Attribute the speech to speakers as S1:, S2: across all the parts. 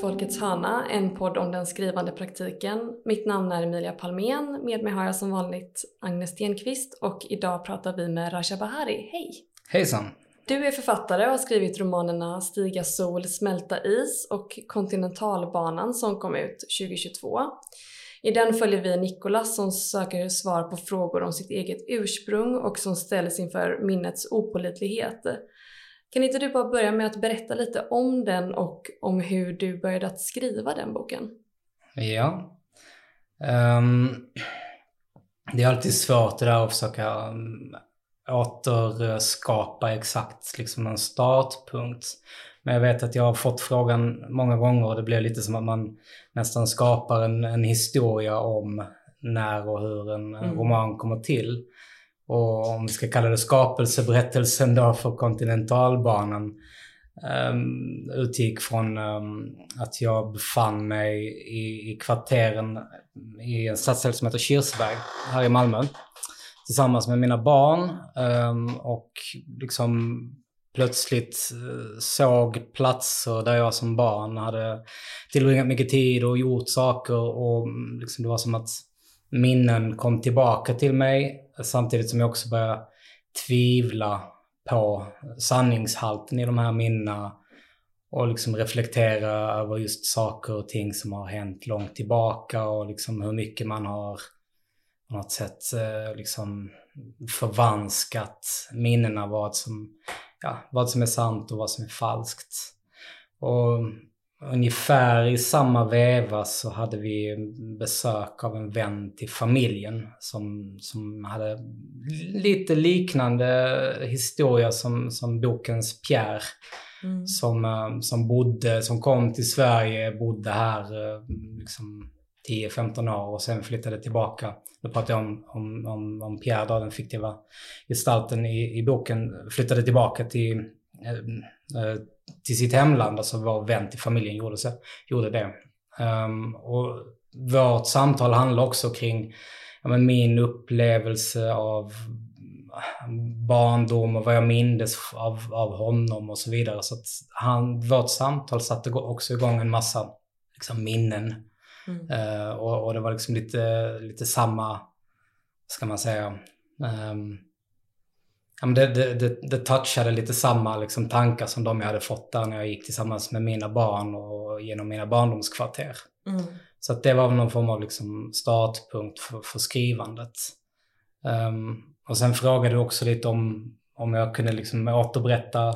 S1: Folkets hörna, en podd om den skrivande praktiken. Mitt namn är Emilia Palmén, med mig har jag som vanligt Agnes Stenqvist och idag pratar vi med Rasha Bahari. Hej!
S2: Hejsan!
S1: Du är författare och har skrivit romanerna Stiga sol, smälta is och Kontinentalbanan som kom ut 2022. I den följer vi Nikolas som söker svar på frågor om sitt eget ursprung och som ställs inför minnets opolitlighet. Kan inte du bara börja med att berätta lite om den och om hur du började att skriva den boken?
S2: Ja. Um, det är alltid svårt det där att försöka um, återskapa exakt liksom en startpunkt. Men jag vet att jag har fått frågan många gånger och det blir lite som att man nästan skapar en, en historia om när och hur en, en mm. roman kommer till och om vi ska kalla det skapelseberättelsen då för kontinentalbanan um, utgick från um, att jag befann mig i, i kvarteren i en stadsdel som heter Kirsberg här i Malmö tillsammans med mina barn um, och liksom plötsligt eh, såg platser där jag som barn hade tillbringat mycket tid och gjort saker och mm, liksom det var som att minnen kom tillbaka till mig. Samtidigt som jag också börjar tvivla på sanningshalten i de här minnena och liksom reflektera över just saker och ting som har hänt långt tillbaka och liksom hur mycket man har på något sätt eh, liksom förvanskat minnena vad som, ja, vad som är sant och vad som är falskt. Och Ungefär i samma veva så hade vi besök av en vän till familjen som, som hade lite liknande historia som, som bokens Pierre. Mm. Som, eh, som bodde, som kom till Sverige, bodde här eh, liksom 10-15 år och sen flyttade tillbaka. Då pratar jag om, om, om, om Pierre, då, den fiktiva gestalten i, i boken, flyttade tillbaka till eh, till sitt hemland, alltså vår vän till familjen gjorde, så, gjorde det. Um, och vårt samtal handlar också kring ja, min upplevelse av barndom och vad jag mindes av, av honom och så vidare. Så han, vårt samtal satte också igång en massa liksom, minnen. Mm. Uh, och, och, det var liksom lite, lite samma, ska man säga, um, ja, men det, det, det, det touchade lite samma liksom, tankar som de jag hade fått där när jag gick tillsammans med mina barn och genom mina barndomskvarter. Mm. Så att det var någon form av liksom, startpunkt för, för skrivandet. Um, och sen frågade du också lite om, om jag kunde liksom återberätta. Uh,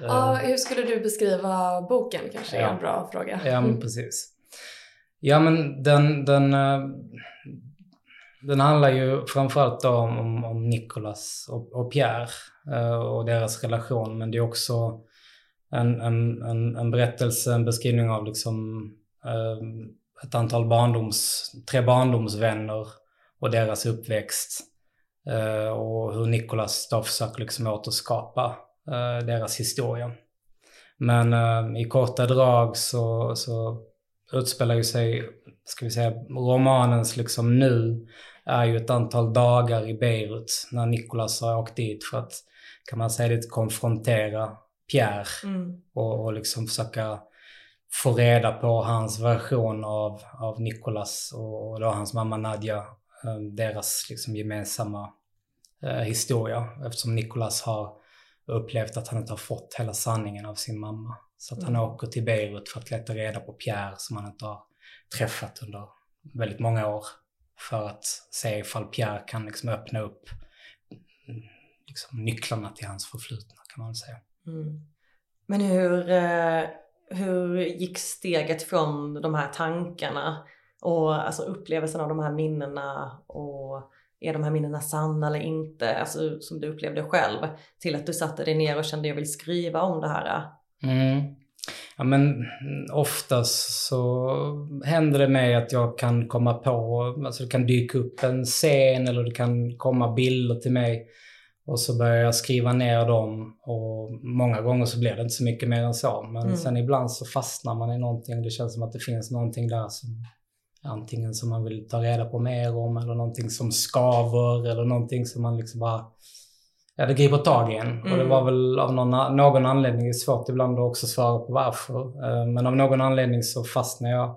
S1: ja, hur skulle du beskriva boken kanske ja. är en bra fråga.
S2: Ja, men precis. Ja, men den, den, uh, den handlar ju framförallt om, om, om Nicolas och, och Pierre eh, och deras relation. Men det är också en, en, en, en berättelse, en beskrivning av liksom eh, ett antal barndoms, tre barndomsvänner och deras uppväxt. Eh, och hur Nicolas då försöker liksom återskapa eh, deras historia. Men eh, i korta drag så, så utspelar ju sig, ska vi säga, romanens liksom nu är ju ett antal dagar i Beirut när Nicolas har åkt dit för att, kan man säga det, konfrontera Pierre mm. och, och liksom försöka få reda på hans version av, av Nicolas och, och då hans mamma Nadja, eh, deras liksom gemensamma eh, historia eftersom Nicolas har upplevt att han inte har fått hela sanningen av sin mamma. Så att mm. han åker till Beirut för att leta reda på Pierre som han inte har träffat under väldigt många år för att se ifall Pierre kan liksom öppna upp liksom, nycklarna till hans förflutna kan man säga. Mm.
S3: Men hur, eh, hur gick steget från de här tankarna och alltså upplevelsen av de här minnena och är de här minnena sanna eller inte, alltså som du upplevde själv, till att du satte dig ner och kände jag vill skriva om det här?
S2: Mm. Ja men oftast så händer det mig att jag kan komma på, alltså det kan dyka upp en scen eller det kan komma bilder till mig. Och så börjar jag skriva ner dem och många gånger så blir det inte så mycket mer än så. Men mm. sen ibland så fastnar man i någonting. Det känns som att det finns någonting där som antingen som man vill ta reda på mer om eller någonting som skaver eller någonting som man liksom bara ja, det griper tag i en. Mm. Och det var mm. väl av någon, någon anledning, svårt ibland att också svara på varför. Eh, men av någon anledning så fastnade jag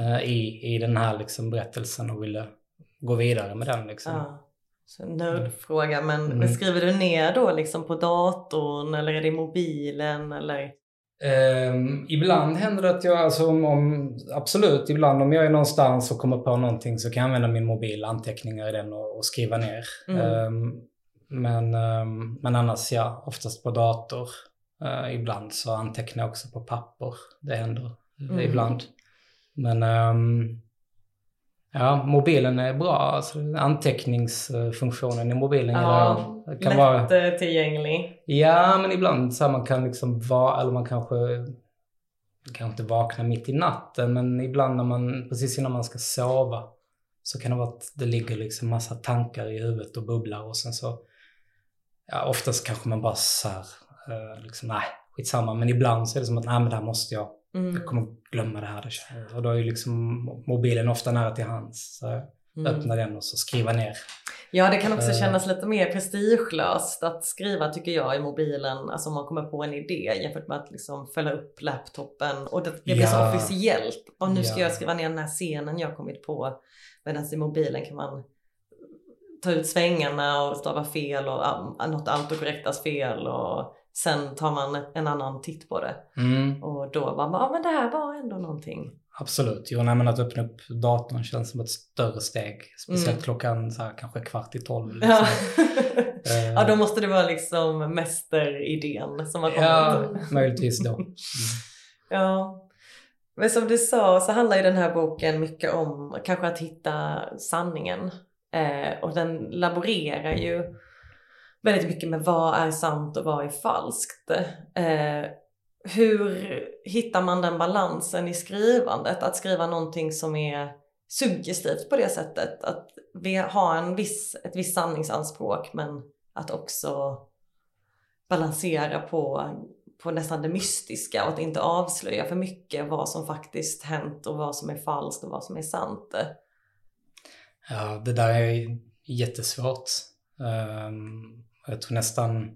S2: eh, i, i den här liksom berättelsen och ville gå vidare med den. Liksom.
S3: Ja. Så nördfråga, men mm. skriver du ner då liksom på datorn eller är det i mobilen eller?
S2: Um, ibland händer det att jag, alltså om, om, absolut, ibland om jag är någonstans och kommer på någonting så kan jag använda min mobil, anteckningar i den och, och skriva ner. Mm. Um, men, um, men annars ja, oftast på dator. Uh, ibland så antecknar jag också på papper. Det händer mm. ibland. Men Ja, mobilen är bra. Alltså, anteckningsfunktionen i mobilen
S3: ja, kan vara... tillgänglig.
S2: Ja, men ibland så här, man kan liksom vara, eller man kanske kanske inte vakna mitt i natten, men ibland när man, precis innan man ska sova, så kan det vara att det ligger liksom massa tankar i huvudet och bubblar och sen så, ja, oftast kanske man bara så här, eh, liksom, nej, skitsamma, men ibland så är det som att, nej men det här måste jag Mm. Jag kommer glömma det här. Och då är ju liksom mobilen ofta nära till hands. Så mm. öppna den och så skriva ner.
S3: Ja, det kan också uh, kännas lite mer prestigelöst att skriva tycker jag i mobilen, alltså om man kommer på en idé jämfört med att liksom fälla upp laptopen och det, det blir ja, så officiellt. Och nu ska ja. jag skriva ner den här scenen jag kommit på. Medan i mobilen kan man ta ut svängarna och stava fel och något autokorrektas fel och Sen tar man en annan titt på det. Mm. Och då var man, ja men det här var ändå någonting.
S2: Absolut. Jo, nej, men att öppna upp datorn känns som ett större steg. Speciellt mm. klockan så här, kanske kvart i tolv. Liksom.
S3: Ja. Eh. ja, då måste det vara liksom mästeridén som har kommit.
S2: Ja, möjligtvis då. Mm.
S3: ja. Men som du sa så handlar ju den här boken mycket om kanske att hitta sanningen. Eh, och den laborerar ju väldigt mycket med vad är sant och vad är falskt. Eh, hur hittar man den balansen i skrivandet? Att skriva någonting som är suggestivt på det sättet. Att vi har en viss, ett visst sanningsanspråk men att också balansera på, på nästan det mystiska och att inte avslöja för mycket vad som faktiskt hänt och vad som är falskt och vad som är sant.
S2: Ja, det där är jättesvårt. Um, jag tror nästan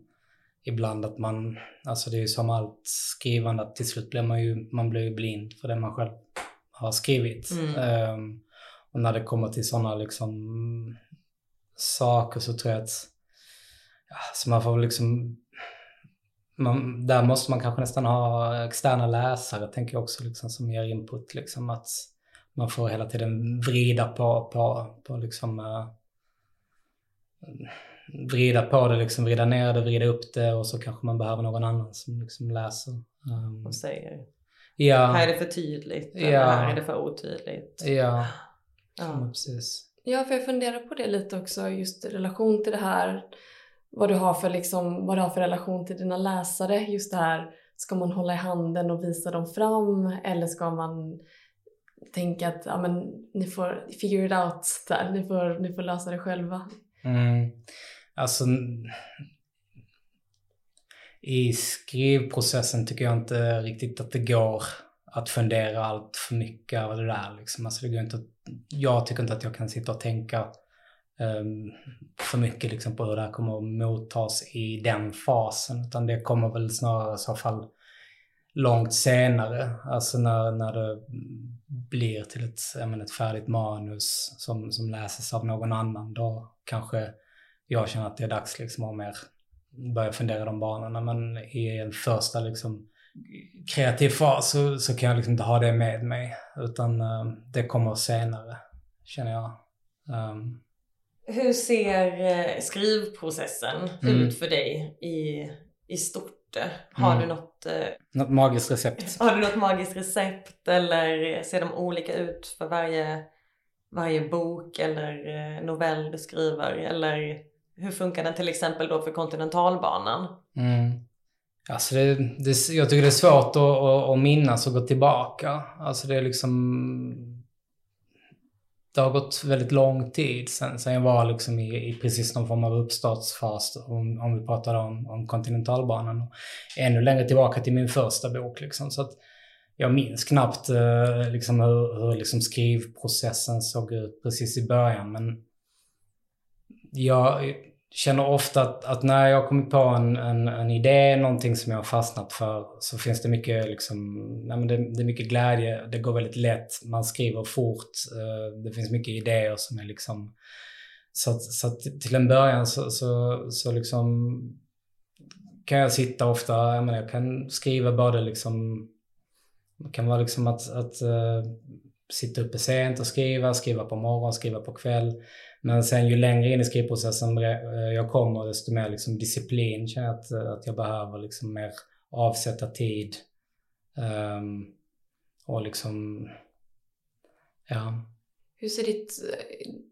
S2: ibland att man, alltså det är ju som allt skrivande, att till slut blir man ju, man blir ju blind för det man själv har skrivit. Mm. Um, och när det kommer till sådana liksom saker så tror jag att, ja, så man får liksom, man, där måste man kanske nästan ha externa läsare, tänker jag också, liksom, som ger input. Liksom, att man får hela tiden vrida på, på, på liksom, uh, vrida på det, liksom vrida ner det, vrida upp det och så kanske man behöver någon annan som liksom läser.
S3: Um, och säger
S2: ja.
S3: här är det för tydligt, ja. här är det för otydligt.
S2: Ja, ja. precis.
S1: Ja, för jag funderar på det lite också, just i relation till det här, vad du har för, liksom, vad du har för relation till dina läsare. Just det här, ska man hålla i handen och visa dem fram eller ska man tänka att ja, men, ni får figure it out där, ni får, ni får lösa det själva.
S2: Mm. Alltså, i skrivprocessen tycker jag inte riktigt att det går att fundera allt för mycket över det där. Liksom. Alltså, det går inte att, jag tycker inte att jag kan sitta och tänka um, för mycket liksom, på hur det här kommer att mottas i den fasen. Utan det kommer väl snarare i så fall långt senare. Alltså när, när det blir till ett, menar, ett färdigt manus som, som läses av någon annan. Då kanske jag känner att det är dags liksom att mer börja fundera de banorna. Men i en första liksom kreativ fas så, så kan jag liksom inte ha det med mig. Utan uh, det kommer senare, känner jag. Um.
S3: Hur ser eh, skrivprocessen mm. ut för dig i, i stort? Har mm. du något... Uh,
S2: något magiskt recept?
S3: Har du något magiskt recept eller ser de olika ut för varje, varje bok eller novell du skriver? Eller hur funkar den till exempel då för kontinentalbanan?
S2: Mm. Alltså det, det, jag tycker det är svårt att, att, att minnas och gå tillbaka. Alltså det är liksom... Det har gått väldigt lång tid sen, sen jag var liksom i, i precis någon form av uppstartsfas, om, om vi pratar om, om kontinentalbanan. Och ännu längre tillbaka till min första bok. Liksom. Så att jag minns knappt eh, liksom hur, hur liksom skrivprocessen såg ut precis i början. Men jag känner ofta att, att när jag kommit på en, en, en, idé, någonting som jag har fastnat för, så finns det mycket, liksom, nej men det, det, är mycket glädje, det går väldigt lätt, man skriver fort, eh, det finns mycket idéer som är liksom... Så, att, så att till en början så, så, så liksom kan jag sitta ofta, jag, menar, jag kan skriva både liksom, det kan vara liksom att, att uh, sitta uppe sent och skriva, skriva på morgonen, skriva på kväll. Men sen ju längre in i skrivprocessen eh, jag kommer, desto mer liksom disciplin känner jag att, att jag behöver liksom mer avsätta tid. Um, och liksom, ja.
S1: Hur ser ditt,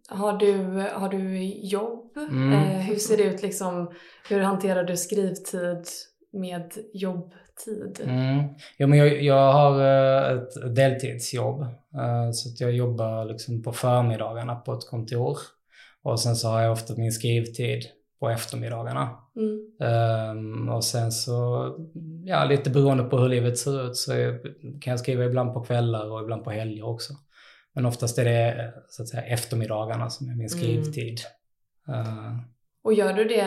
S1: har du, har du jobb? Mm. Eh, hur ser det ut liksom, hur hanterar du skrivtid med jobbtid?
S2: Mm. Ja, men jag, jag har eh, ett deltidsjobb. Eh, så att jag jobbar liksom på förmiddagarna på ett kontor. Och sen så har jag ofta min skrivtid på eftermiddagarna. Mm. Um, och sen så, ja lite beroende på hur livet ser ut så kan jag skriva ibland på kvällar och ibland på helger också. Men oftast är det så att säga eftermiddagarna som är min mm. skrivtid. Mm. Uh,
S1: och gör du det,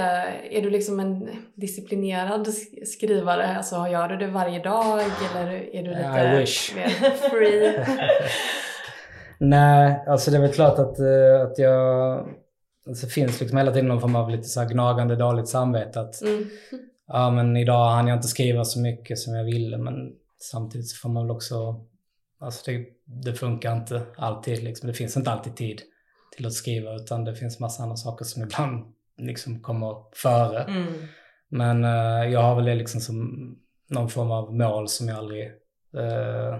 S1: är du liksom en disciplinerad skrivare? Alltså gör du det varje dag eller är du lite
S2: I wish.
S1: mer free?
S2: Nej, alltså det är väl klart att, uh, att jag det finns liksom hela tiden någon form av lite så gnagande dåligt samvete. Att, mm. Ja, men idag hann jag inte skriva så mycket som jag ville. Men samtidigt så får man väl också... Alltså det, det funkar inte alltid. Liksom. Det finns inte alltid tid till att skriva. Utan det finns massa andra saker som ibland liksom kommer före. Mm. Men uh, jag har väl det liksom som någon form av mål som jag aldrig uh,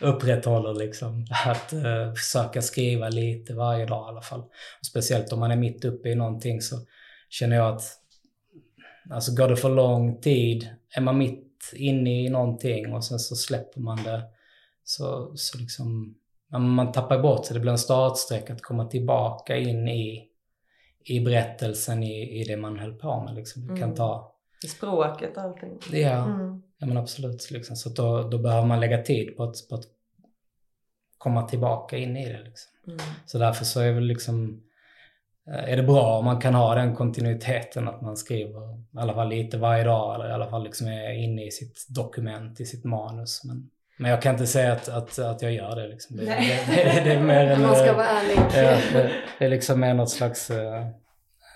S2: upprätthåller liksom. Att uh, försöka skriva lite varje dag i alla fall. Och speciellt om man är mitt uppe i någonting så känner jag att alltså går det för lång tid, är man mitt inne i någonting och sen så släpper man det så, så liksom man tappar bort sig. Det blir en startsträcka att komma tillbaka in i, i berättelsen, i, i det man höll på med. Liksom. Det kan mm. ta...
S3: I språket och allting.
S2: Ja. Mm. Ja men absolut. Liksom. Så då, då behöver man lägga tid på att, på att komma tillbaka in i det. Liksom. Mm. Så därför så är väl liksom eh, är det bra om man kan ha den kontinuiteten att man skriver i alla fall lite varje dag eller i alla fall liksom är inne i sitt dokument, i sitt manus. Men, men jag kan inte säga att, att, att jag gör det. Liksom. Det, det, det, det, är mer
S1: en, Man ska vara ärlig.
S2: Ja, det, det är liksom mer något slags eh,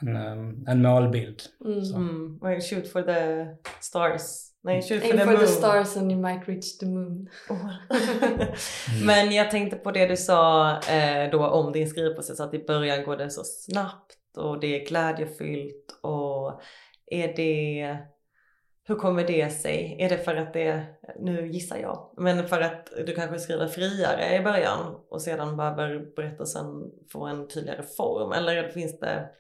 S2: en, en målbild.
S3: Mm. Mm. Shoot for the stars.
S1: Nej, shoot for, the, for the stars and you might reach the moon.
S3: Men jag tänkte på det du sa eh, då om din skrivprocess, att i början går det så snabbt och det är glädjefyllt och är det hur kommer det sig? Är det för att det, nu gissar jag, men för att du kanske skriver friare i början och sedan behöver berättelsen få en tydligare form? Eller finns det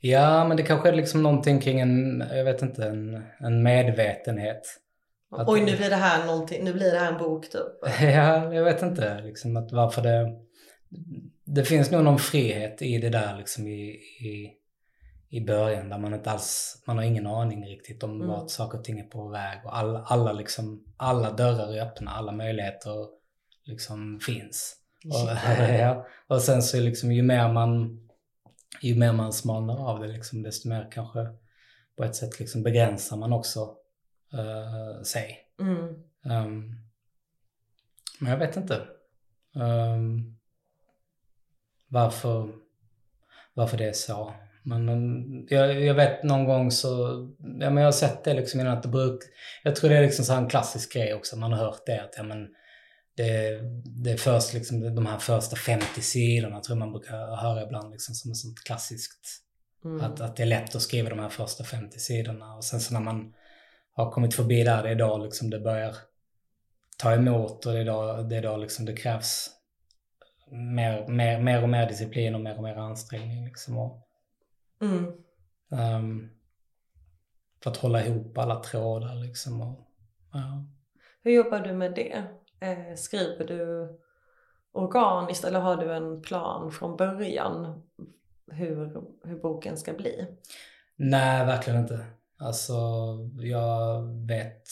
S2: Ja, men det kanske är liksom någonting kring en, jag vet inte, en, en medvetenhet.
S3: Att, Oj, nu blir det här någonting, nu blir det här en bok typ.
S2: ja, jag vet inte liksom att varför det... Det finns nog någon frihet i det där liksom i, i, i början där man inte alls, man har ingen aning riktigt om mm. vart saker och ting är på väg och alla, alla liksom, alla dörrar är öppna, alla möjligheter liksom finns. Och, ja, och sen så liksom ju mer man ju mer man smalnar av det liksom, desto mer kanske på ett sätt liksom begränsar man också uh, sig. Mm. Um, men jag vet inte um, varför, varför det är så. Men, men jag, jag, vet någon gång så, ja men jag har sett det liksom innan att det bruk, jag tror det är liksom så en klassisk grej också, man har hört det att ja men det, det är först liksom de här första 50 sidorna tror man brukar höra ibland liksom som ett sånt klassiskt. Mm. Att, att det är lätt att skriva de här första 50 sidorna och sen så när man har kommit förbi där, det är då liksom det börjar ta emot och det är då det, är då liksom det krävs mer, mer, mer och mer disciplin och mer och mer ansträngning. Liksom. Och, mm. um, för att hålla ihop alla trådar liksom. Och, ja.
S3: Hur jobbar du med det? Eh, skriver du organiskt eller har du en plan från början hur, hur boken ska bli?
S2: Nej, verkligen inte. Alltså, jag vet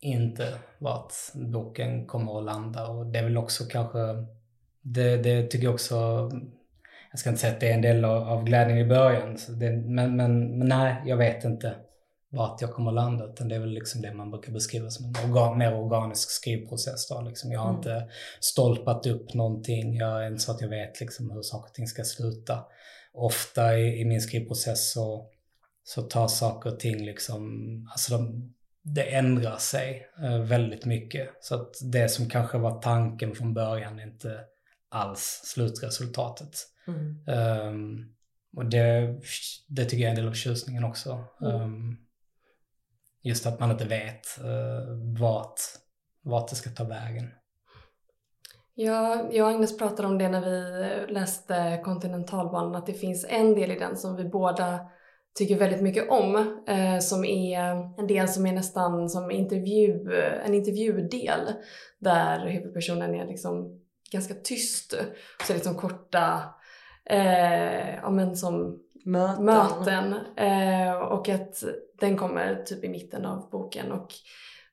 S2: inte vart boken kommer att landa och det är väl också kanske, det, det tycker jag också, jag ska inte säga att det är en del av, av glädjen i början, det, men, men, men nej, jag vet inte vart jag kommer landa. Utan det är väl liksom det man brukar beskriva som en organ, mer organisk skrivprocess. Då, liksom. Jag har mm. inte stolpat upp någonting. Jag är inte så att jag vet liksom hur saker och ting ska sluta. Ofta i, i min skrivprocess så, så tar saker och ting liksom, alltså de, det ändrar sig eh, väldigt mycket. Så att det som kanske var tanken från början är inte alls slutresultatet. Mm. Um, och det, det tycker jag är en del av tjusningen också. Mm. Um, Just att man inte vet uh, vart, vart det ska ta vägen.
S1: Ja, jag och Agnes pratade om det när vi läste Kontinentalbanan, att det finns en del i den som vi båda tycker väldigt mycket om, eh, som är en del som är nästan som intervju, en intervjudel där huvudpersonen är liksom ganska tyst. Så är det liksom korta, eh, ja men som möten. möten eh, och att den kommer typ i mitten av boken och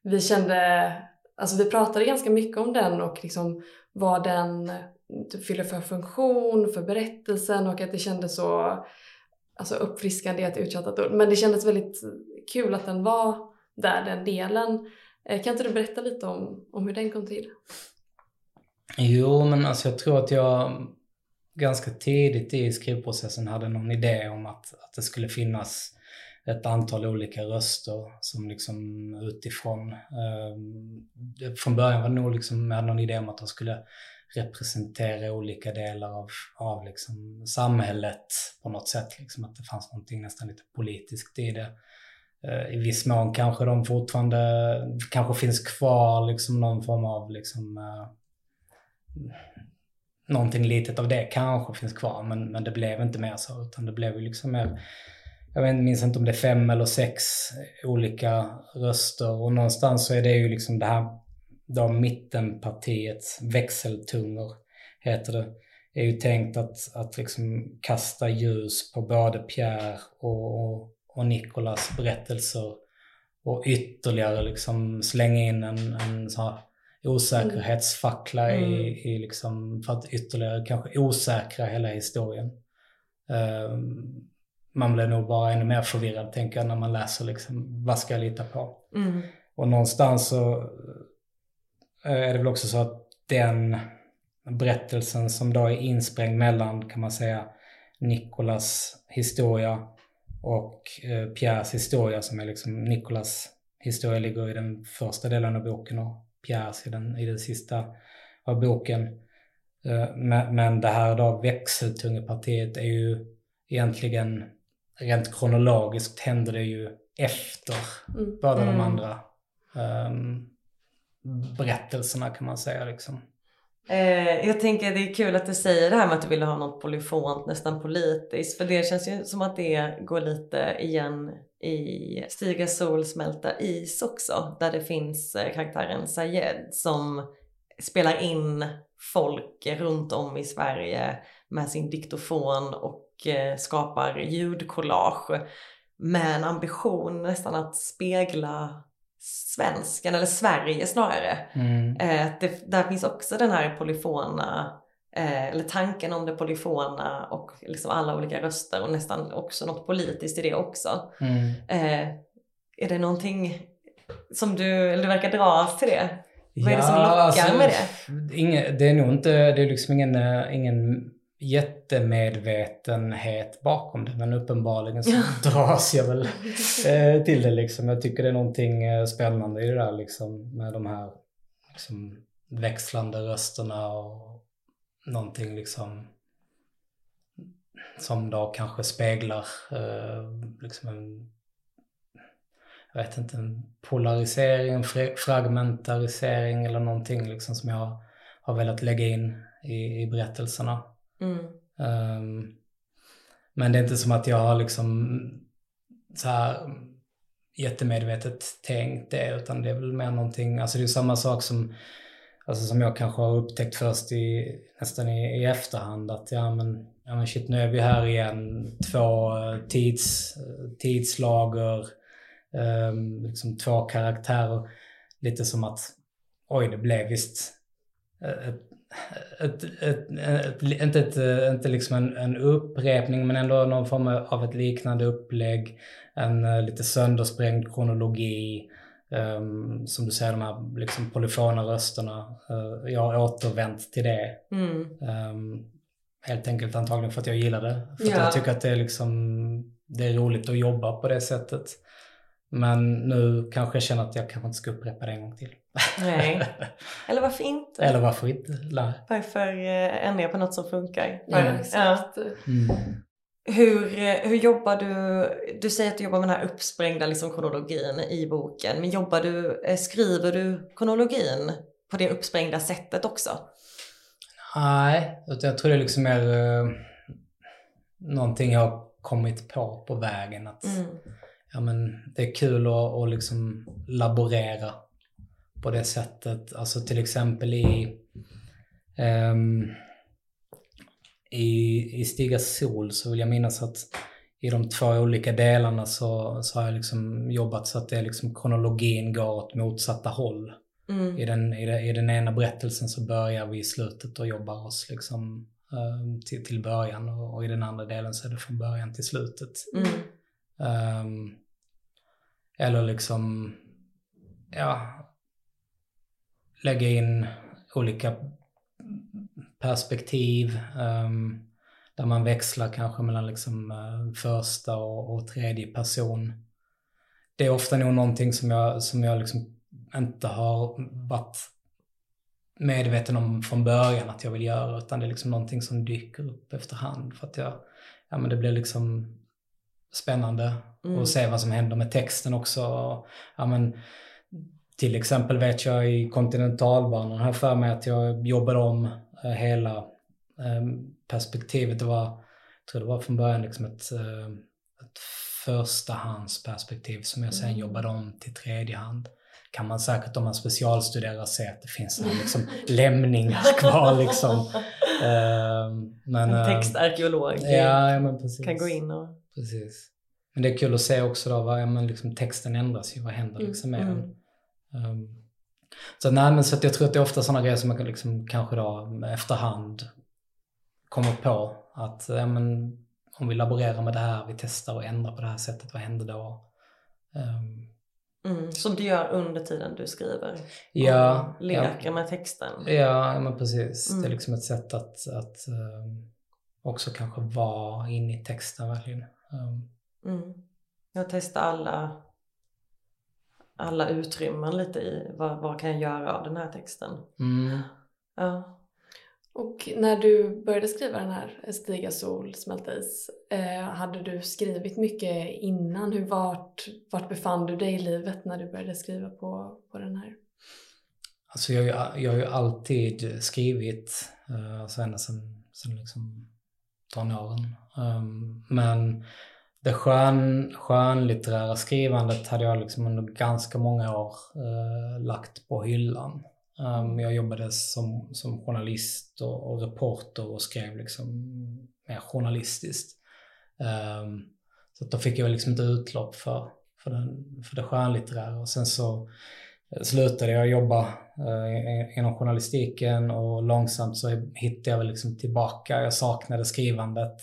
S1: vi kände, alltså vi pratade ganska mycket om den och liksom vad den typ fyller för funktion för berättelsen och att det kändes så alltså uppfriskande är ett uttjatat ord, men det kändes väldigt kul att den var där, den delen. Eh, kan inte du berätta lite om, om hur den kom till?
S2: Jo, men alltså jag tror att jag ganska tidigt i skrivprocessen hade någon idé om att, att det skulle finnas ett antal olika röster som liksom utifrån, eh, från början var det nog liksom med någon idé om att de skulle representera olika delar av, av liksom samhället på något sätt. Liksom att det fanns någonting nästan lite politiskt i det. Eh, I viss mån kanske de fortfarande, kanske finns kvar liksom någon form av liksom eh, någonting litet av det kanske finns kvar, men, men det blev inte mer så, utan det blev ju liksom mer jag vet, minns inte om det är fem eller sex olika röster och någonstans så är det ju liksom det här då mittenpartiets växeltungor, heter det, är ju tänkt att, att liksom kasta ljus på både Pierre och, och Nikolas berättelser och ytterligare liksom slänga in en, en så här osäkerhetsfackla mm. i, i liksom, för att ytterligare kanske osäkra hela historien. Uh, man blir nog bara ännu mer förvirrad tänker jag när man läser liksom, vad ska jag lita på? Mm. Och någonstans så eh, är det väl också så att den berättelsen som då är insprängd mellan, kan man säga, Nikolas historia och eh, Pierres historia som är liksom, Nikolas historia ligger i den första delen av boken och Pierres i den, i den sista av boken. Eh, men det här då växeltungepartiet är ju egentligen rent kronologiskt händer det ju efter mm. båda mm. de andra um, berättelserna kan man säga liksom.
S3: Eh, jag tänker det är kul att du säger det här med att du ville ha något polyfont, nästan politiskt. För det känns ju som att det går lite igen i Stiga sol, smälta is också. Där det finns eh, karaktären Sayed som spelar in folk runt om i Sverige med sin diktofon och eh, skapar ljudkollage med en ambition nästan att spegla svensken, eller Sverige snarare. Mm. Eh, det, där finns också den här polyfona, eh, eller tanken om det polyfona och liksom alla olika röster och nästan också något politiskt i det också. Mm. Eh, är det någonting som du, eller du verkar dras till det? Vad är det som lockar alltså, med det?
S2: Inge, det är nog inte, det är liksom ingen, eh, ingen jättemedvetenhet bakom det men uppenbarligen så dras jag väl eh, till det liksom. Jag tycker det är någonting eh, spännande i det där liksom med de här liksom, växlande rösterna och någonting liksom som då kanske speglar eh, liksom en jag vet inte, en polarisering, en fragmentarisering eller någonting liksom som jag har velat lägga in i, i berättelserna. Mm. Um, men det är inte som att jag har liksom så här jättemedvetet tänkt det utan det är väl mer någonting, alltså det är samma sak som Alltså som jag kanske har upptäckt först i, nästan i, i efterhand att ja men, ja men shit nu är vi här igen. Två eh, tids, eh, tidslager, um, liksom två karaktärer. Lite som att oj det blev visst eh, ett, ett, ett, inte, ett, inte liksom en, en upprepning men ändå någon form av ett liknande upplägg. En uh, lite söndersprängd kronologi. Um, som du säger, de här liksom polyfona rösterna. Uh, jag har återvänt till det. Mm. Um, helt enkelt antagligen för att jag gillar det. För ja. att jag tycker att det är, liksom, det är roligt att jobba på det sättet. Men nu kanske jag känner att jag kanske inte ska upprepa det en gång till.
S3: Nej. Eller varför inte?
S2: Eller varför inte? Nej.
S3: Varför eh, ändra på något som funkar? Ja, exakt. Ja. Mm. Hur, hur jobbar du? Du säger att du jobbar med den här uppsprängda liksom, kronologin i boken. Men jobbar du, eh, skriver du kronologin på det uppsprängda sättet också?
S2: Nej, jag tror det är liksom mer uh, någonting jag har kommit på på vägen. Att mm. ja, men det är kul att, att liksom laborera på det sättet. Alltså till exempel i um, i, i Stiga sol så vill jag minnas att i de två olika delarna så, så har jag liksom jobbat så att det liksom kronologin går åt motsatta håll. Mm. I, den, i, det, I den ena berättelsen så börjar vi i slutet och jobbar oss liksom uh, till, till början och, och, i den andra delen så är det från början till slutet. Mm. Um, eller liksom, ja, lägga in olika perspektiv. Um, där man växlar kanske mellan liksom, uh, första och, och, tredje person. Det är ofta nog någonting som jag, som jag liksom inte har varit medveten om från början att jag vill göra utan det är liksom någonting som dyker upp efterhand för att jag, ja men det blir liksom spännande mm. att se vad som händer med texten också. Ja, men, till exempel vet jag i kontinentalbanan här för mig att jag jobbade om Eh, hela ehm, perspektivet. Det var, jag tror det var från början liksom ett, eh, ett förstahandsperspektiv som jag sen mm. jobbade om till tredjehand kan man säkert om man specialstuderar se att det finns liksom lämningar kvar liksom. Uh,
S3: men, en textarkeolog
S2: ja, ja, men precis.
S3: kan gå in och...
S2: Precis. Men det är kul att se också då, vad, men liksom, texten ändras ju, vad händer mm, liksom med mm. den? Så, nej, men så att jag tror att det är ofta sådana grejer som man kan liksom, kanske då efterhand kommer på att ja, men, om vi laborerar med det här, vi testar och ändrar på det här sättet, vad händer då? Um,
S3: Mm, som du gör under tiden du skriver?
S2: Ja.
S3: Och leker ja, med texten?
S2: Ja, men precis. Mm. Det är liksom ett sätt att, att um, också kanske vara inne i texten verkligen. Um.
S3: Mm. Jag testar alla alla utrymmen lite i vad, vad kan jag göra av den här texten.
S2: Mm.
S3: Ja.
S1: Och när du började skriva den här Stiga sol, smälta is, eh, hade du skrivit mycket innan? Hur, vart, vart befann du dig i livet när du började skriva på, på den här?
S2: Alltså jag, jag har ju alltid skrivit, eh, alltså ända sedan, sedan liksom tonåren. Um, men det skön, skönlitterära skrivandet hade jag liksom under ganska många år eh, lagt på hyllan. Um, jag jobbade som, som journalist och, och reporter och skrev liksom mer journalistiskt. Um, så då fick jag liksom inte utlopp för, för, den, för det skönlitterära. Och sen så eh, slutade jag jobba eh, inom journalistiken och långsamt så hittade jag väl liksom tillbaka. Jag saknade skrivandet.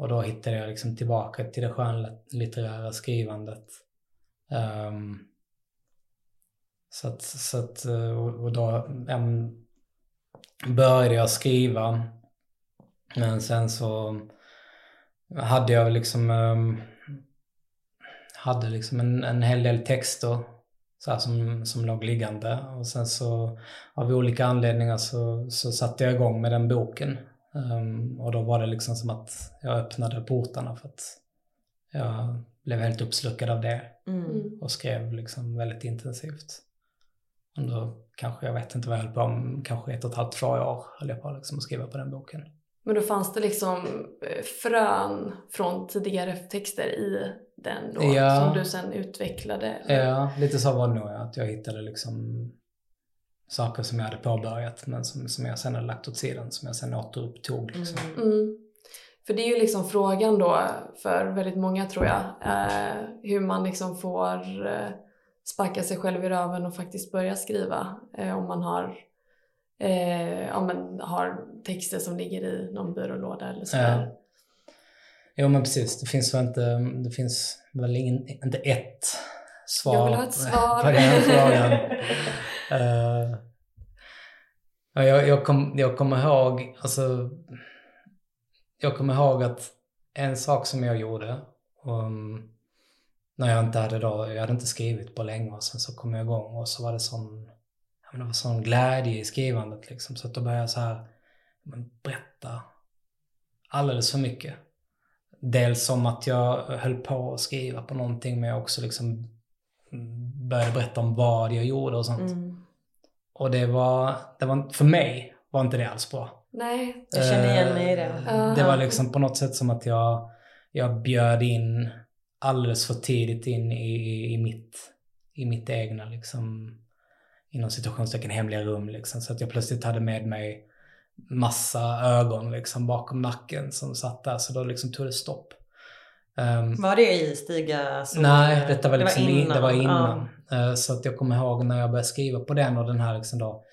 S2: Och då hittade jag liksom tillbaka till det skönlitterära skrivandet. Um, så att, så att, eh, och då um, började jag skriva. Men sen så hade jag liksom, um, hade liksom en, en hel del texter så som, som låg liggande. Och sen så av olika anledningar så, så satte jag igång med den boken. Um, och då var det liksom som att jag öppnade portarna för att jag blev helt uppslukad av det.
S3: Mm.
S2: Och skrev liksom väldigt intensivt. Under kanske, jag vet inte vad jag höll på om, kanske ett och ett halvt, två år höll jag på liksom att skriva på den boken.
S1: Men då fanns det liksom eh, frön från tidigare texter i den då
S2: Ja.
S1: som du sen utvecklade?
S2: Ja, lite så var det nog. Att jag hittade liksom saker som jag hade påbörjat men som, som jag sen hade lagt åt sidan, som jag sen återupptog. Liksom.
S3: Mm.
S1: Mm. För det är ju liksom frågan då för väldigt många tror jag. Eh, hur man liksom får eh, sparka sig själv i röven och faktiskt börja skriva. Eh, om man har, eh, ja, men har texter som ligger i någon byrålåda eller sådär.
S2: Ja. Jo men precis, det finns väl inte, det finns väl ingen, inte ett svar
S1: Jag vill ha ett svar.
S2: på den frågan. Uh, jag, jag, kom, jag kommer ihåg, alltså, jag kommer ihåg att en sak som jag gjorde, um, när jag inte hade då, jag hade inte skrivit på länge och sen så kom jag igång och så var det sån, jag menar, det var sån glädje i skrivandet liksom. Så att då började jag så här, men berätta alldeles för mycket. Dels som att jag höll på att skriva på någonting men jag också liksom mm, började berätta om vad jag gjorde och sånt.
S3: Mm.
S2: Och det var, det var, för mig var inte det alls bra.
S1: Nej.
S3: Jag känner igen mig i det.
S2: Eh, Det var liksom på något sätt som att jag, jag bjöd in alldeles för tidigt in i, i, i mitt, i mitt egna liksom, inom situationstecken hemliga rum liksom. Så att jag plötsligt hade med mig massa ögon liksom bakom nacken som satt där. Så då liksom tog det stopp. Ehm,
S3: Var det i Stiga? Så
S2: Nej, detta var
S3: det
S2: liksom innan. Det var
S3: Ja.
S2: innan. Eh, Så att jag kommer ihåg när jag började skriva på den och den här liksom då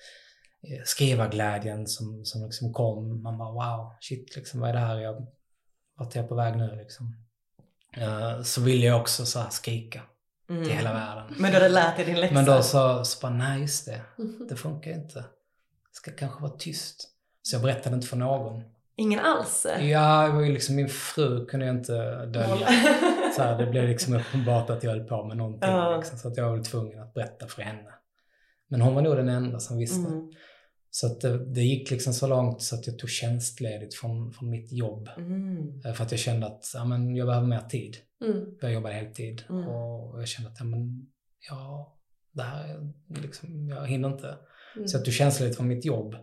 S2: eh, skrivarglädjen som, som liksom kom. Man bara wow, shit liksom vad är det här? Jag, vart är jag på väg nu liksom? Eh, Så ville jag också så här skrika
S3: Mm.
S2: till hela världen.
S3: Men du hade lärt dig din läxa?
S2: Men då så, så bara, nej just det, det funkar inte. Det ska kanske vara tyst. Så jag berättade inte för någon.
S3: Ingen alls?
S2: Ja, det var ju liksom min fru kunde jag inte dölja. Så här, det blev liksom uppenbart att jag höll på med någonting.
S3: Ja.
S2: Liksom, så att jag var väl tvungen att berätta för henne. Men hon var nog den enda som visste.
S3: Mm.
S2: Så att det, det gick liksom så långt så att jag tog tjänstledigt från, från mitt jobb.
S3: Mm.
S2: Eh, För att jag kände att ja, men jag behöver mer tid.
S1: Mm.
S2: Jag jobbade heltid.
S3: Mm.
S2: Och jag kände att ja, men, ja, det här, är liksom, jag hinner inte.
S1: Mm.
S2: Så jag tog tjänstledigt från mitt jobb.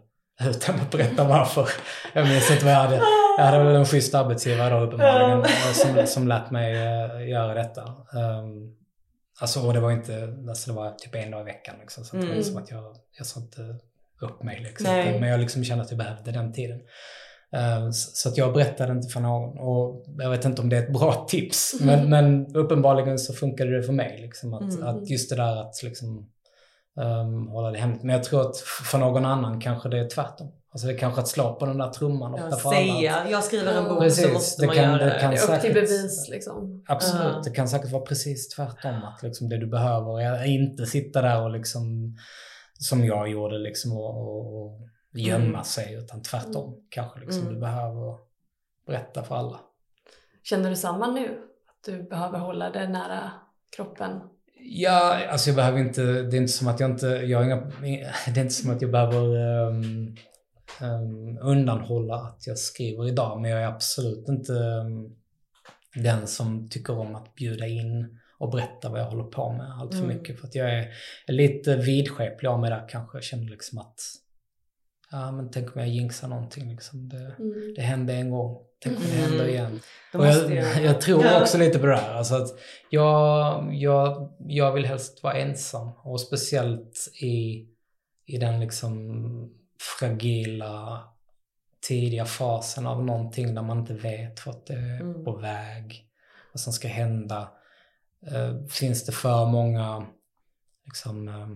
S2: Utan att berätta varför. Jag minns inte vad jag hade. Jag hade väl en schysst arbetsgivare då uppenbarligen som, som lät mig eh, göra detta. Um, alltså och det var inte, alltså det var typ en dag i veckan liksom. Så att det var
S3: Mm.
S2: som att jag, jag sa inte upp mig liksom.
S3: Nej.
S2: Men jag liksom kände att jag behövde den tiden. Eh, så, att jag berättade inte för någon. Och jag vet inte om det är ett bra tips. Men, men uppenbarligen så funkade det för mig. Liksom, att,
S3: Mm.
S2: att just det där att liksom um, hålla det hemligt. Men jag tror att för någon annan kanske det är tvärtom. Alltså det är kanske att slå på den där trumman ofta
S3: Ja,
S2: för alla.
S3: säga, jag skriver en bok
S2: Precis,
S3: så måste
S2: det
S3: man
S2: kan-
S3: göra
S2: det kan-
S1: Det är upp till
S2: säkert.
S1: bevis liksom.
S2: Absolut,
S3: Ja.
S2: det kan säkert vara precis tvärtom. Att liksom det du behöver är inte sitta där och liksom, som jag gjorde, liksom och, och, och gömma
S3: Mm.
S2: sig. Utan tvärtom kanske liksom
S3: Mm.
S2: du behöver berätta för alla.
S1: Känner du samma nu? Att du behöver hålla det nära kroppen?
S2: Ja, alltså jag behöver inte, det är inte som att jag inte, jag har inga, det är inte som att jag behöver um, um, undanhålla att jag skriver idag. Men jag är absolut inte um, den som tycker om att bjuda in och berätta vad jag håller på med allt för
S3: Mm.
S2: mycket. För att jag är, är lite vidskeplig av mig där kanske. Jag känner liksom att, ja men tänk om jag jinxar någonting liksom. Det,
S1: Mm.
S2: det hände en gång. Det
S3: Mm.
S2: händer igen. Och jag,
S3: jag-
S2: tror också lite på det där. Alltså att jag, jag, jag vill helst vara ensam. Och speciellt i, i den liksom fragila tidiga fasen av någonting där man inte vet vart det är
S3: Mm.
S2: på väg. Vad som ska hända. Eh, finns det för många liksom, eh,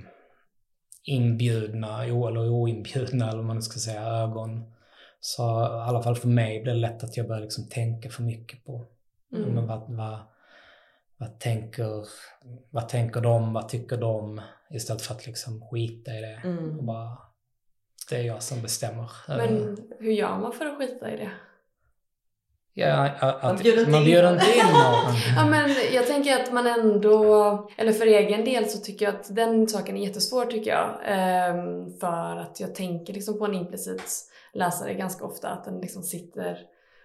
S2: inbjudna eller oinbjudna eller vad man ska säga ögon. Så i alla fall för mig blir det lätt att jag börjar liksom tänka för mycket på
S1: Mm.
S2: men vad, vad, vad, tänker, vad tänker de, vad tycker de? Istället för att liksom skita i det.
S3: Mm.
S2: Och bara, det är jag som bestämmer.
S1: Men hur gör man för att skita i det?
S2: ja, att,
S3: Man bjuder inte
S2: man bjuder in någon.
S1: Ja men jag tänker att man ändå, eller för egen del så tycker jag att den saken är jättesvår tycker jag. Ehm, för att jag tänker liksom på en implicit läsare ganska ofta, att den liksom sitter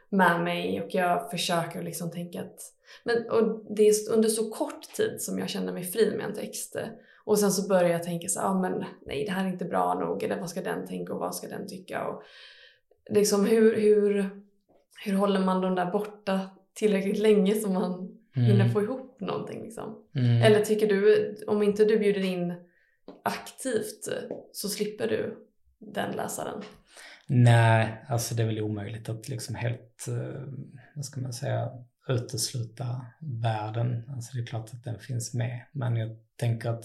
S1: med mig och jag försöker liksom tänka att men, och det är under så kort tid som jag känner mig fri med en text. Och sen så börjar jag tänka så ah, men nej det här är inte bra nog eller vad ska den tänka och vad ska den tycka? Och liksom hur, hur, hur håller man dem där borta tillräckligt länge så man
S2: Mm.
S1: hinner få ihop någonting liksom?
S2: Mm.
S1: Eller tycker du, om inte du bjuder in aktivt så slipper du den läsaren?
S2: Nej, alltså det är väl omöjligt att liksom helt, eh, vad ska man säga, utesluta världen. Alltså det är klart att den finns med. Men jag tänker att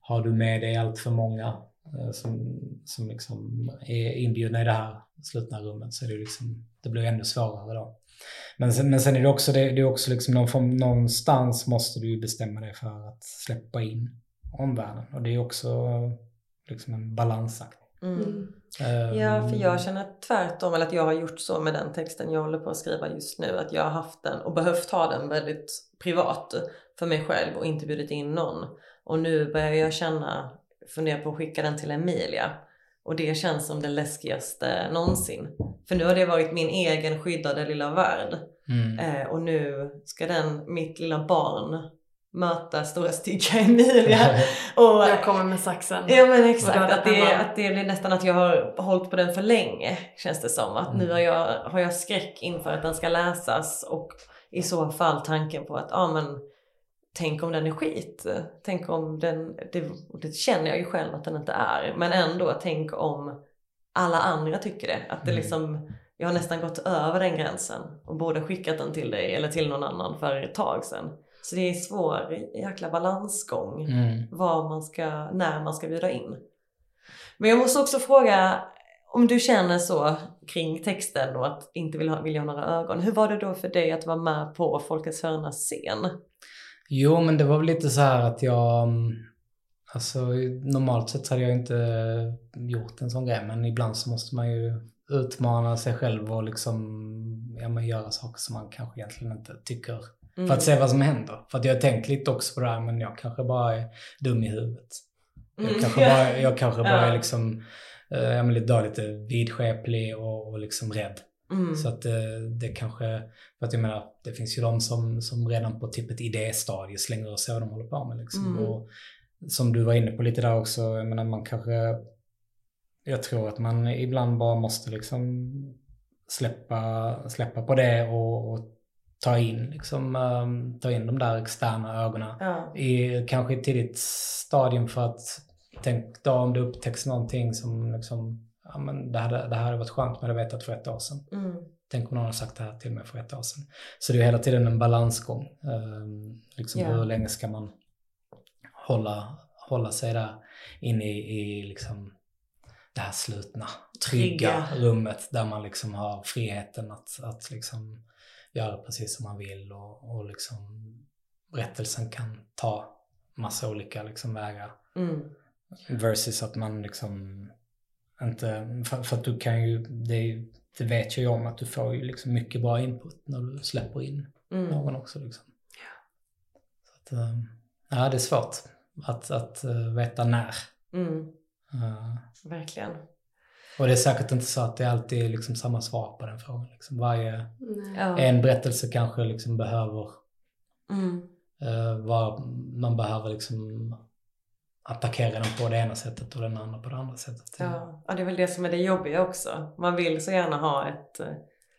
S2: har du med dig allt för många eh, som, som liksom är inbjudna i det här slutna rummet så är det liksom, det blir ännu svårare då. Men sen, men sen är det också, det, det är också liksom någon form, någonstans måste du ju bestämma dig för att släppa in omvärlden. Och det är också liksom en balansakt.
S3: Mm.
S2: Ehm,
S3: Ja, för jag känner tvärtom, eller att jag har gjort så med den texten jag håller på att skriva just nu. Att jag har haft den och behövt ha den väldigt privat för mig själv och inte bjudit in någon. Och nu börjar jag känna, fundera på att skicka den till Emilia. Och det känns som det läskigaste någonsin. För nu har det varit min egen skyddade lilla värld.
S2: Mm.
S3: Eh, och nu ska den, mitt lilla barn, möta stora stygga Emilia. Och,
S1: Jag kommer med saxen.
S3: Ja men exakt, att det,
S1: hemma.
S3: att det blir nästan att jag har hållit på den för länge känns det som. Att nu
S2: Mm.
S3: har jag, har jag skräck inför att den ska läsas och i så fall tanken på att ja men tänk om den är skit. Tänk om den, det, det känner jag ju själv att den inte är. Men ändå, tänk om alla andra tycker det. Att det
S2: Mm.
S3: liksom, jag har nästan gått över den gränsen och borde skickat den till dig eller till någon annan för ett tag sedan. Så det är en svår jäkla balansgång
S2: Mm.
S3: vad man ska, när man ska bjuda in. Men jag måste också fråga om du känner så kring texten och att inte vill ha, vill ha några ögon. Hur var det då för dig att vara med på Folkets hörnas scen?
S2: Jo, men det var väl lite så här att jag... mm, Alltså normalt sett så hade jag inte gjort en sån grej, men ibland så måste man ju utmana sig själv och liksom ja, men göra saker som man kanske egentligen inte tycker.
S3: Mm.
S2: För att se vad som händer. För att jag har tänkt lite också på det här, men jag kanske bara är dum i huvudet. Jag
S3: Mm.
S2: kanske bara, jag kanske bara är liksom, eh, ja men lite, lite vidskeplig och, och liksom rädd.
S3: Mm.
S2: Så att det, det kanske, för att jag menar, det finns ju de som, som redan på typ ett idéstadie slänger sig vad de håller på med liksom.
S3: Mm.
S2: Och som du var inne på lite där också, jag menar man kanske, jag tror att man ibland bara måste liksom släppa, släppa på det och, och ta in liksom, ehm, ta in de där externa ögonen
S3: Ja.
S2: i kanske ett tidigt stadium för att tänk då om det upptäcks någonting som liksom, ja men det hade, det här hade varit skönt men det vet jag för ett år sedan.
S3: Mm.
S2: Tänk om någon har sagt det här till mig för ett år sedan. Så det är hela tiden en balansgång. Um, liksom
S3: Ja.
S2: hur länge ska man hålla, hålla sig där inne i, i liksom det här slutna, trygga,
S3: Trygga.
S2: rummet där man liksom har friheten att, att liksom göra precis som man vill och, och liksom berättelsen kan ta massa olika liksom vägar.
S3: Mm.
S2: Versus att man liksom inte, för, för att du kan ju, det, det vet jag ju om att du får ju liksom mycket bra input när du släpper in
S3: Mm.
S2: någon också liksom. Så att, eh, ja, det är svårt att, att eh, veta när.
S3: Mm.
S2: Eh,
S3: Verkligen.
S2: Och det är säkert inte så att det alltid är liksom samma svar på den frågan. Liksom varje,
S1: Nej.
S3: Ja.
S2: en berättelse kanske liksom behöver,
S3: Mm.
S2: eh, var, man behöver liksom attackera den på det ena sättet och den andra på det andra sättet.
S3: Ja. ja, det är väl det som är det jobbiga också. Man vill så gärna ha ett, eh,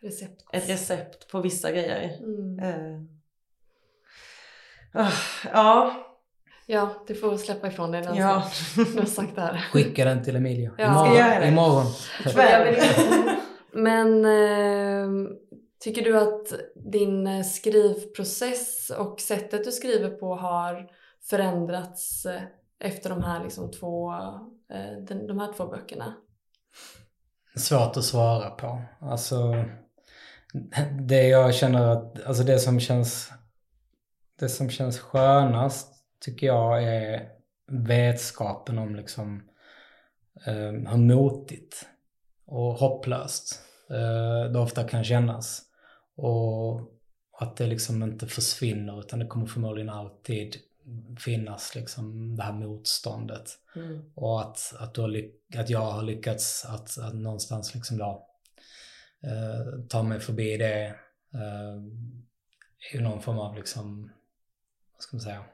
S1: Recept.
S3: ett recept på vissa grejer.
S1: Mm.
S3: Eh. Ah, ja,
S1: Ja, du får släppa ifrån dig den
S3: ja.
S1: som sagt det här.
S2: Skicka den till Emilia.
S1: Ja.
S2: imorgon.
S3: Ska jag göra det?
S2: imorgon.
S1: Men eh, tycker du att din eh, skrivprocess och sättet du skriver på har förändrats eh, efter de här, liksom två, eh, den, de här två böckerna?
S2: Svårt att svara på. Alltså, det jag känner att, alltså det som känns, det som känns skönast tycker jag är vetskapen om liksom eh, hur motigt och hopplöst eh, det ofta kan kännas. Och att det liksom inte försvinner utan det kommer förmodligen alltid finnas liksom det här motståndet.
S3: Mm.
S2: Och att, att, du har lyck- att jag har lyckats att, att någonstans liksom då, eh, ta mig förbi det eh, ju någon form av liksom, vad ska man säga,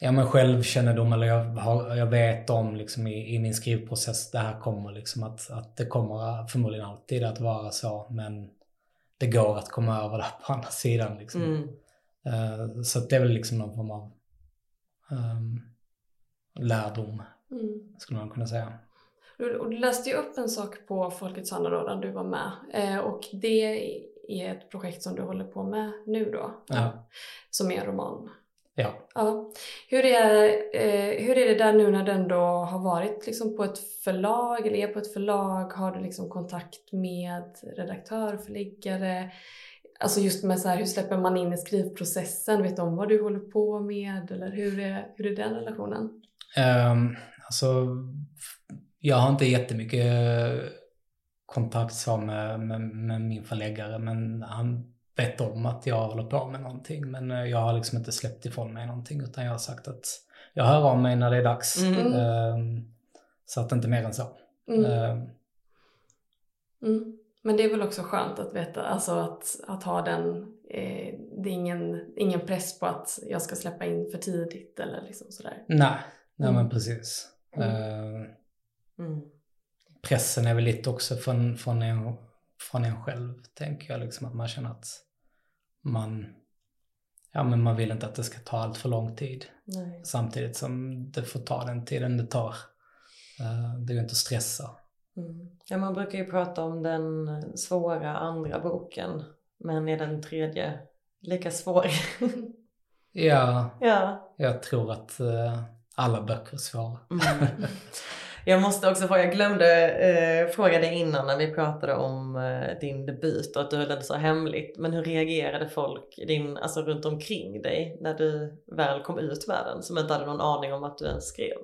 S2: ja, men självkännedom eller jag, har, jag vet om liksom i, i min skrivprocess det här kommer liksom att, att det kommer förmodligen alltid att vara så men det går att komma över det på andra sidan. Liksom.
S3: Mm.
S2: Uh, så det är väl liksom någon form av um, lärdom
S1: Mm.
S2: skulle man kunna säga.
S1: Du, och du läste ju upp en sak på Folkets Handa då, där du var med. Eh, och det är ett projekt som du håller på med nu då.
S2: Ja.
S1: Som är en roman.
S2: Ja.
S1: Ja. Hur, är, eh, hur är det där nu när du ändå har varit liksom på ett förlag eller är på ett förlag? Har du liksom kontakt med redaktör, förläggare? Alltså just med så här, hur släpper man in i skrivprocessen? Vet de vad du håller på med? Eller hur är, hur är den relationen?
S2: Um, alltså, jag har inte jättemycket kontakt så med, med, med min förläggare men han vet om att jag håller på med någonting men eh, jag har liksom inte släppt ifrån mig någonting utan jag har sagt att jag hör av mig när det är dags.
S3: Mm.
S2: Um, så att inte mer än så.
S1: Mm.
S2: Um,
S1: Mm. Men det är väl också skönt att veta, alltså att, att ha den, eh, det är ingen, ingen press på att jag ska släppa in för tidigt eller liksom sådär.
S2: nej, nej
S1: Mm.
S2: men precis.
S1: Mm.
S2: Uh,
S3: Mm.
S2: pressen är väl lite också från, från, en, från en själv, tänker jag. Liksom, att man känner att man, ja, men man vill inte att det ska ta allt för lång tid.
S3: Nej.
S2: Samtidigt som det får ta den tiden det tar. Eh, det ju inte att stressa.
S3: Mm. Ja, man brukar ju prata om den svåra andra boken. Men är den tredje lika svår?
S2: Ja,
S3: ja.
S2: jag tror att eh, alla böcker är svåra.
S3: Mm. Jag måste också fråga, jag glömde eh, fråga dig innan när vi pratade om eh, din debut och att du höll den så hemligt. Men hur reagerade folk din, alltså runt omkring dig när du väl kom ut världen som inte hade någon aning om att du ens skrev?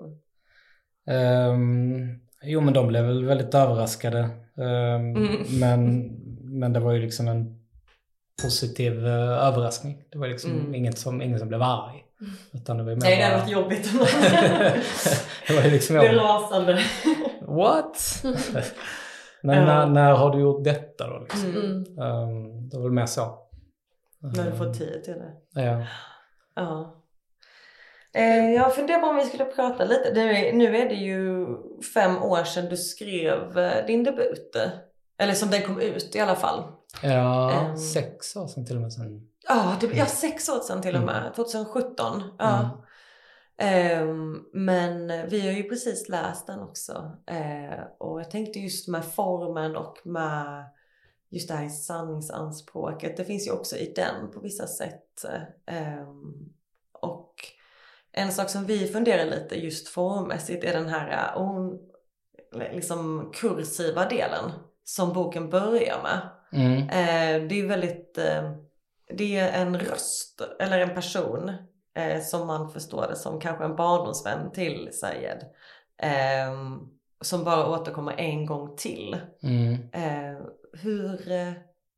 S2: Um, jo men de blev väl väldigt överraskade. Ehm,
S3: Mm.
S2: men, men det var ju liksom en positiv eh, överraskning. Det var liksom
S3: Mm.
S2: inget som, ingen som blev arg. Utan det var ju mer
S3: Nej, det varit jobbigt.
S2: det var ju liksom jag,
S3: rasande.
S2: what? men
S3: Ja.
S2: när, när har du gjort detta då liksom?
S3: Mm.
S2: Um, det var väl mer så.
S3: När du får
S2: Ehm,
S3: tid till det.
S2: Ja.
S3: Ja. Eh, jag funderar på om vi skulle prata lite. Det är, nu är det ju fem år sedan du skrev eh, din debut. Eller som den kom ut i alla fall.
S2: Ja,
S3: Ehm.
S2: sex år sedan till och med sen.
S3: Ja, det, ja sex år sedan till och med. 2017. Ja.
S2: Mm.
S3: Ehm, men vi har ju precis läst den också. Eh, och jag tänkte just med formen och med just det här sanningsanspråket. Det finns ju också i den på vissa sätt. Ehm, och en sak som vi funderar lite just formmässigt är den här eh, on, liksom kursiva delen som boken börjar med.
S2: Mm.
S3: Eh, det är ju väldigt, eh, det är en röst eller en person eh, som man förstår det som kanske en barndomsvän till Sayed. Eh, som bara återkommer en gång till.
S2: Mm.
S3: Eh, hur, eh,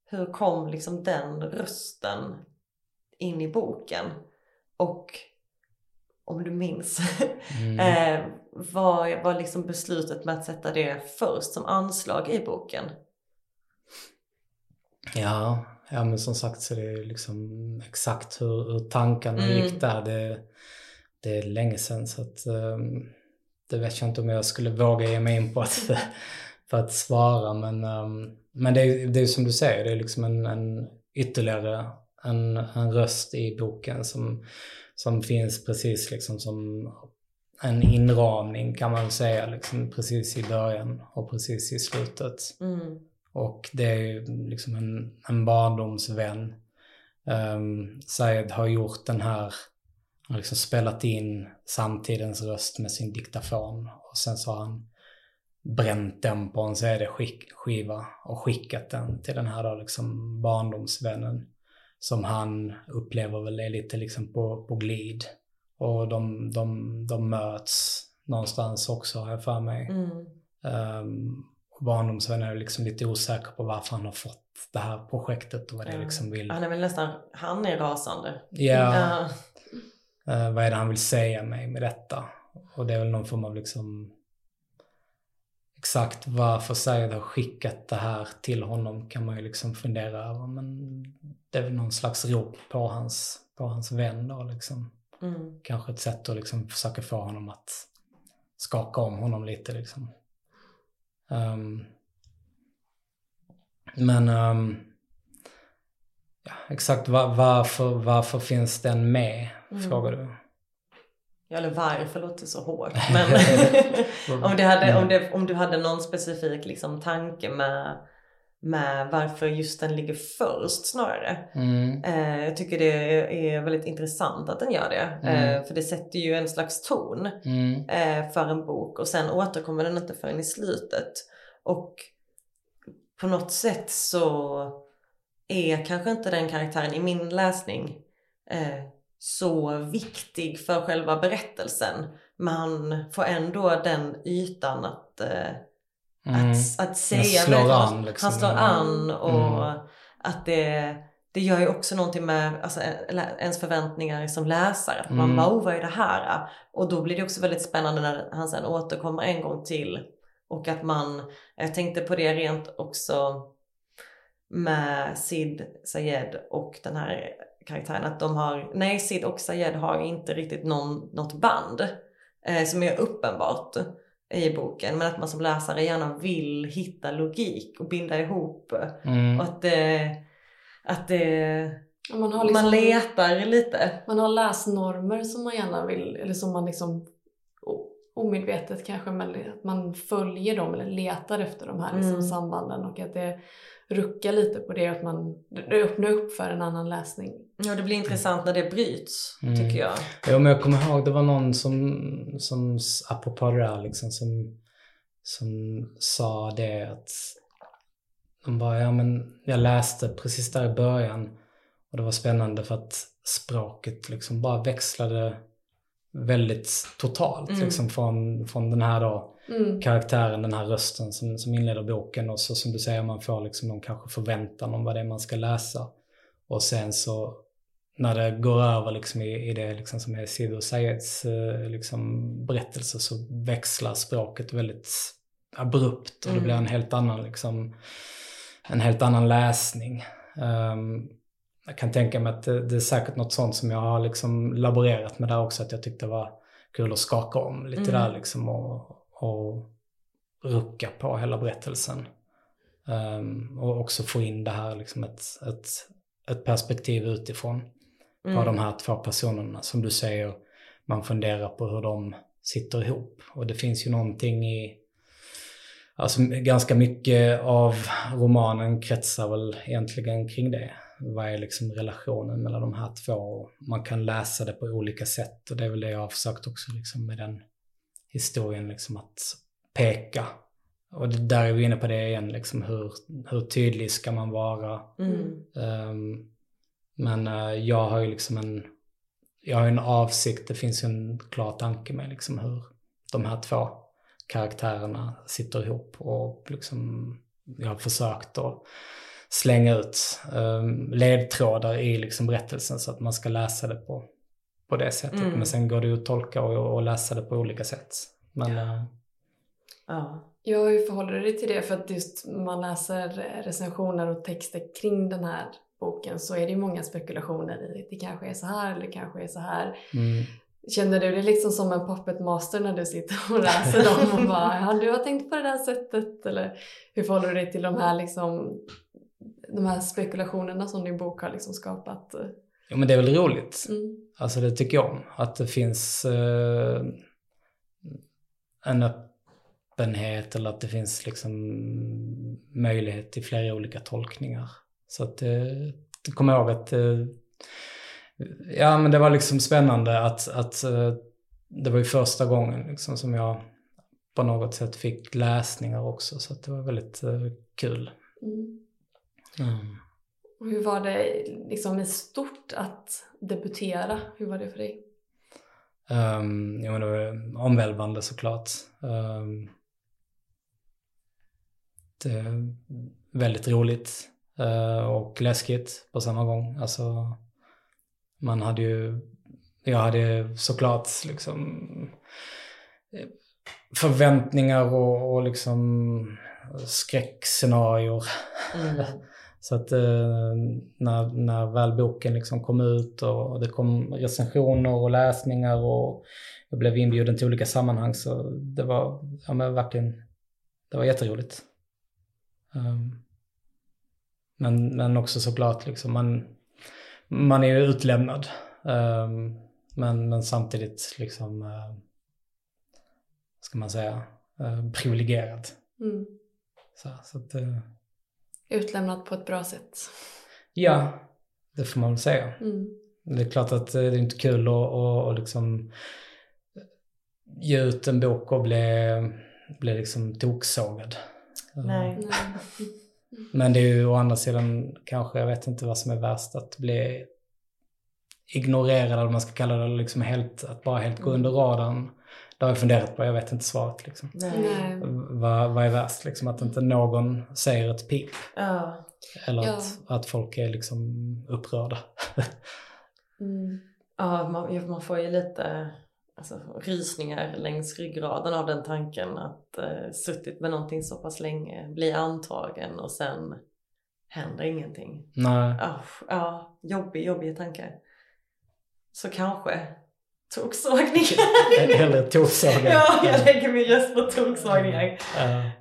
S3: hur kom liksom den rösten in i boken? Och om du minns,
S2: Mm.
S3: eh, vad var liksom beslutet med att sätta det först som anslag i boken?
S2: Ja, ja men som sagt så det är liksom exakt hur, hur tankarna
S3: Mm.
S2: gick där. Det, det är länge sedan så att ehm, det vet jag inte om jag skulle våga ge mig in på att, för att svara. Men, ehm, men det, är, det är som du säger, det är liksom en, en ytterligare en, en röst i boken som, som finns precis liksom som en inramning kan man säga, liksom precis i början och precis i slutet.
S3: Mm.
S2: Och det är liksom en, en barndomsvän. Um, Sayed har gjort den här, han har liksom spelat in samtidens röst med sin diktafon. Och sen så har han bränt den på en CD-skiva och skickat den till den här då liksom barndomsvännen. Som han upplever väl är lite liksom på, på glid. Och de, de, de möts någonstans också har jag för mig.
S3: Mm.
S2: Um, och barndomsvännen är liksom lite osäker på varför han har fått det här projektet och vad det
S3: Ja.
S2: liksom vill.
S3: Han är väl nästan, han är rasande.
S2: Ja,
S3: Ja.
S2: eh, vad är det han vill säga mig med detta? Och det är väl någon form av liksom exakt varför Sayed har skickat det här till honom kan man ju liksom fundera över. Men det är väl någon slags rop på hans, på hans vän då liksom.
S3: Mm.
S2: Kanske ett sätt att liksom försöka få honom att skaka om honom lite liksom. Um, men um, ja, exakt var, varför, varför finns den med?
S3: Mm.
S2: Frågar du.
S3: Ja, eller varför låter så hårt. Men om, hade, om, det, om du hade någon specifik liksom, tanke med, med varför just den ligger först snarare.
S2: Mm.
S3: Eh, jag tycker det är väldigt intressant att den gör det.
S2: Mm.
S3: Eh, för det sätter ju en slags ton
S2: Mm.
S3: eh, för en bok och sen återkommer den inte förrän i slutet. Och på något sätt så är kanske inte den karaktären i min läsning så viktig för själva berättelsen. Men han får ändå den ytan att,
S2: Mm.
S3: att, att säga
S2: slår
S3: väldigt-
S2: an, liksom.
S3: Han slår an och
S2: Mm.
S3: att det, det gör ju också någonting med alltså, ens förväntningar som läsare. Att man
S2: Mm.
S3: bara, oh, vad är det här? Och då blir det också väldigt spännande när han sen återkommer en gång till. Och att man, jag tänkte på det rent också med Sid, Sayed och den här karaktären. Att de har, nej Sid och Sayed har inte riktigt någon, något band eh, som är uppenbart i boken. Men att man som läsare gärna vill hitta logik och binda ihop.
S2: Mm.
S3: Och att det, att det,
S1: Ja, Man har, liksom,
S3: man letar lite.
S1: man har läsnormer som man gärna vill, eller som man liksom omedvetet kanske, men att man följer dem eller letar efter de här liksom
S3: Mm.
S1: sambanden och att det ruckar lite på det att man det öppnar upp för en annan läsning.
S3: Ja, det blir intressant när det bryts,
S2: Mm.
S3: tycker jag.
S2: Jo, men jag kommer ihåg det var någon som, som apropå det där, liksom, som, som sa det att de bara, ja men jag läste precis där i början och det var spännande för att språket liksom bara växlade väldigt totalt
S3: Mm.
S2: liksom från, från den här då
S1: Mm.
S2: karaktären, den här rösten som, som inleder boken och så som du säger, man får liksom någon kanske förväntan om vad det är man ska läsa. Och sen så när det går över liksom i, i det liksom som är Sid och Sayeds eh, liksom berättelse så växlar språket väldigt abrupt och det
S3: Mm.
S2: blir en helt annan liksom, en helt annan läsning. Ehm, jag kan tänka mig att det, det är säkert något sånt som jag har liksom laborerat med där också, att jag tyckte det var kul att skaka om lite
S3: Mm.
S2: där liksom och, och rucka på hela berättelsen. Ehm, och också få in det här liksom ett, ett, ett perspektiv utifrån på
S3: Mm.
S2: de här två personerna. Som du säger, man funderar på hur de sitter ihop. Och det finns ju någonting i, alltså ganska mycket av romanen kretsar väl egentligen kring det. Vad är liksom relationen mellan de här två? Man kan läsa det på olika sätt och det är väl det jag har försökt också liksom med den historien liksom att peka. Och det, där är vi inne på det igen, liksom hur, hur tydlig ska man vara?
S3: Mm.
S2: Ehm, men eh, jag har ju liksom en, jag har en avsikt, det finns ju en klar tanke med liksom hur de här två karaktärerna sitter ihop och liksom jag har försökt att slänga ut um, ledtrådar i liksom berättelsen så att man ska läsa det på, på det sättet.
S3: Mm.
S2: Men sen går det ju att tolka och, och läsa det på olika sätt. Men eh,
S3: Ja.
S1: Ja, hur förhåller du dig till det? För att just man läser recensioner och texter kring den här boken så är det ju många spekulationer i det kanske är så här eller kanske är så här.
S2: mm,
S1: Känner du dig liksom som en puppet master när du sitter och läser dem och bara ja, du har tänkt på det där sättet eller hur förhåller du dig till de här liksom de här spekulationerna som din bok har liksom skapat?
S2: jo, men det är väl roligt.
S1: Mm.
S2: Alltså det tycker jag om. Att det finns eh, en öppenhet eller att det finns liksom möjlighet till flera olika tolkningar. Så att eh, jag kommer ihåg att eh, ja men det var liksom spännande att, att eh, det var ju första gången liksom som jag på något sätt fick läsningar också så att det var väldigt eh, kul.
S1: Mm.
S2: Mm.
S1: Och hur var det liksom i stort att debutera? Hur var det för dig?
S2: Um, ja, men det var omvälvande såklart. Um, det är väldigt roligt eh, och läskigt på samma gång. Alltså, man hade ju, jag hade såklart liksom eh, förväntningar och, och liksom skräckscenarier
S3: Mm.
S2: Så att eh, när, när väl boken liksom kom ut och det kom recensioner och läsningar och jag blev inbjuden till olika sammanhang så det var ja, men verkligen, det var jätteroligt. Um, men, men också såklart liksom man, man är ju utlämnad. Um, men, men samtidigt liksom, uh, ska man säga, uh, privilegierad. Mm. Så, så att, uh,
S1: Utlämnad på ett bra sätt.
S2: Ja, det får man väl säga. Mm. Det är klart att det är inte kul att, att, att liksom ge ut en bok och bli, bli liksom toksågad.
S3: Nej.
S2: Men det är ju å andra sidan kanske, jag vet inte vad som är värst, att bli ignorerad eller vad man ska kalla det, liksom helt, att bara helt gå under radarn. Det har jag funderat på, jag vet inte svaret. Liksom. Vad, vad är värst? Liksom, att inte någon säger ett pip.
S3: Ja.
S2: Eller
S1: Ja.
S2: att, att folk är liksom upprörda.
S1: Mm.
S3: Ja, man, man får ju lite alltså, rysningar längs ryggraden av den tanken att eh, suttit med någonting så pass länge, bli antagen och sen händer ingenting.
S2: Nej.
S3: Ja, ja jobbig, jobbiga tankar. Så kanske toksågning.
S2: Eller toksågad.
S3: ja, jag lägger min röst på toksågningar.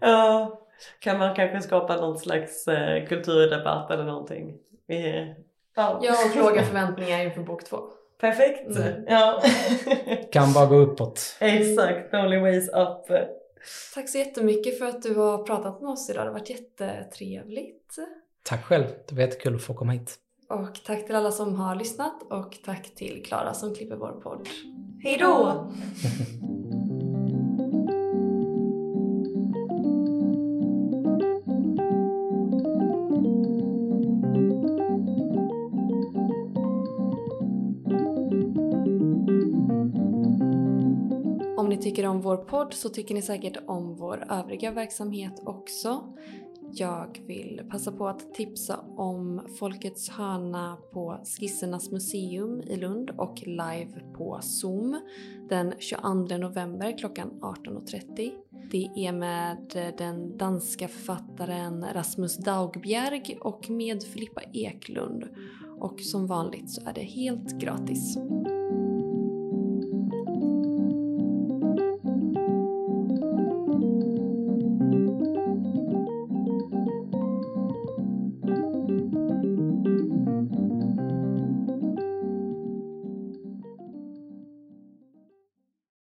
S2: Ja.
S3: Kan man kanske skapa någon slags eh, kulturdebatt eller någonting? Vi,
S1: ja. Och låga förväntningar inför bok två.
S3: Perfekt!
S1: Mm.
S3: Ja.
S2: Kan bara gå uppåt.
S3: Exakt, only ways up.
S1: Tack så jättemycket för att du har pratat med oss idag. Det har varit jättetrevligt.
S2: Tack själv. Det var jättekul att få komma hit.
S1: Och tack till alla som har lyssnat och tack till Klara som klipper vår podd.
S3: Hej då!
S1: Om ni tycker om vår podd så tycker ni säkert om vår övriga verksamhet också. Jag vill passa på att tipsa om Folkets hörna på Skissernas museum i Lund och live på Zoom den 22 november klockan 18.30. Det är med den danska författaren Rasmus Daugbjerg och med Filippa Eklund. Och som vanligt så är det helt gratis.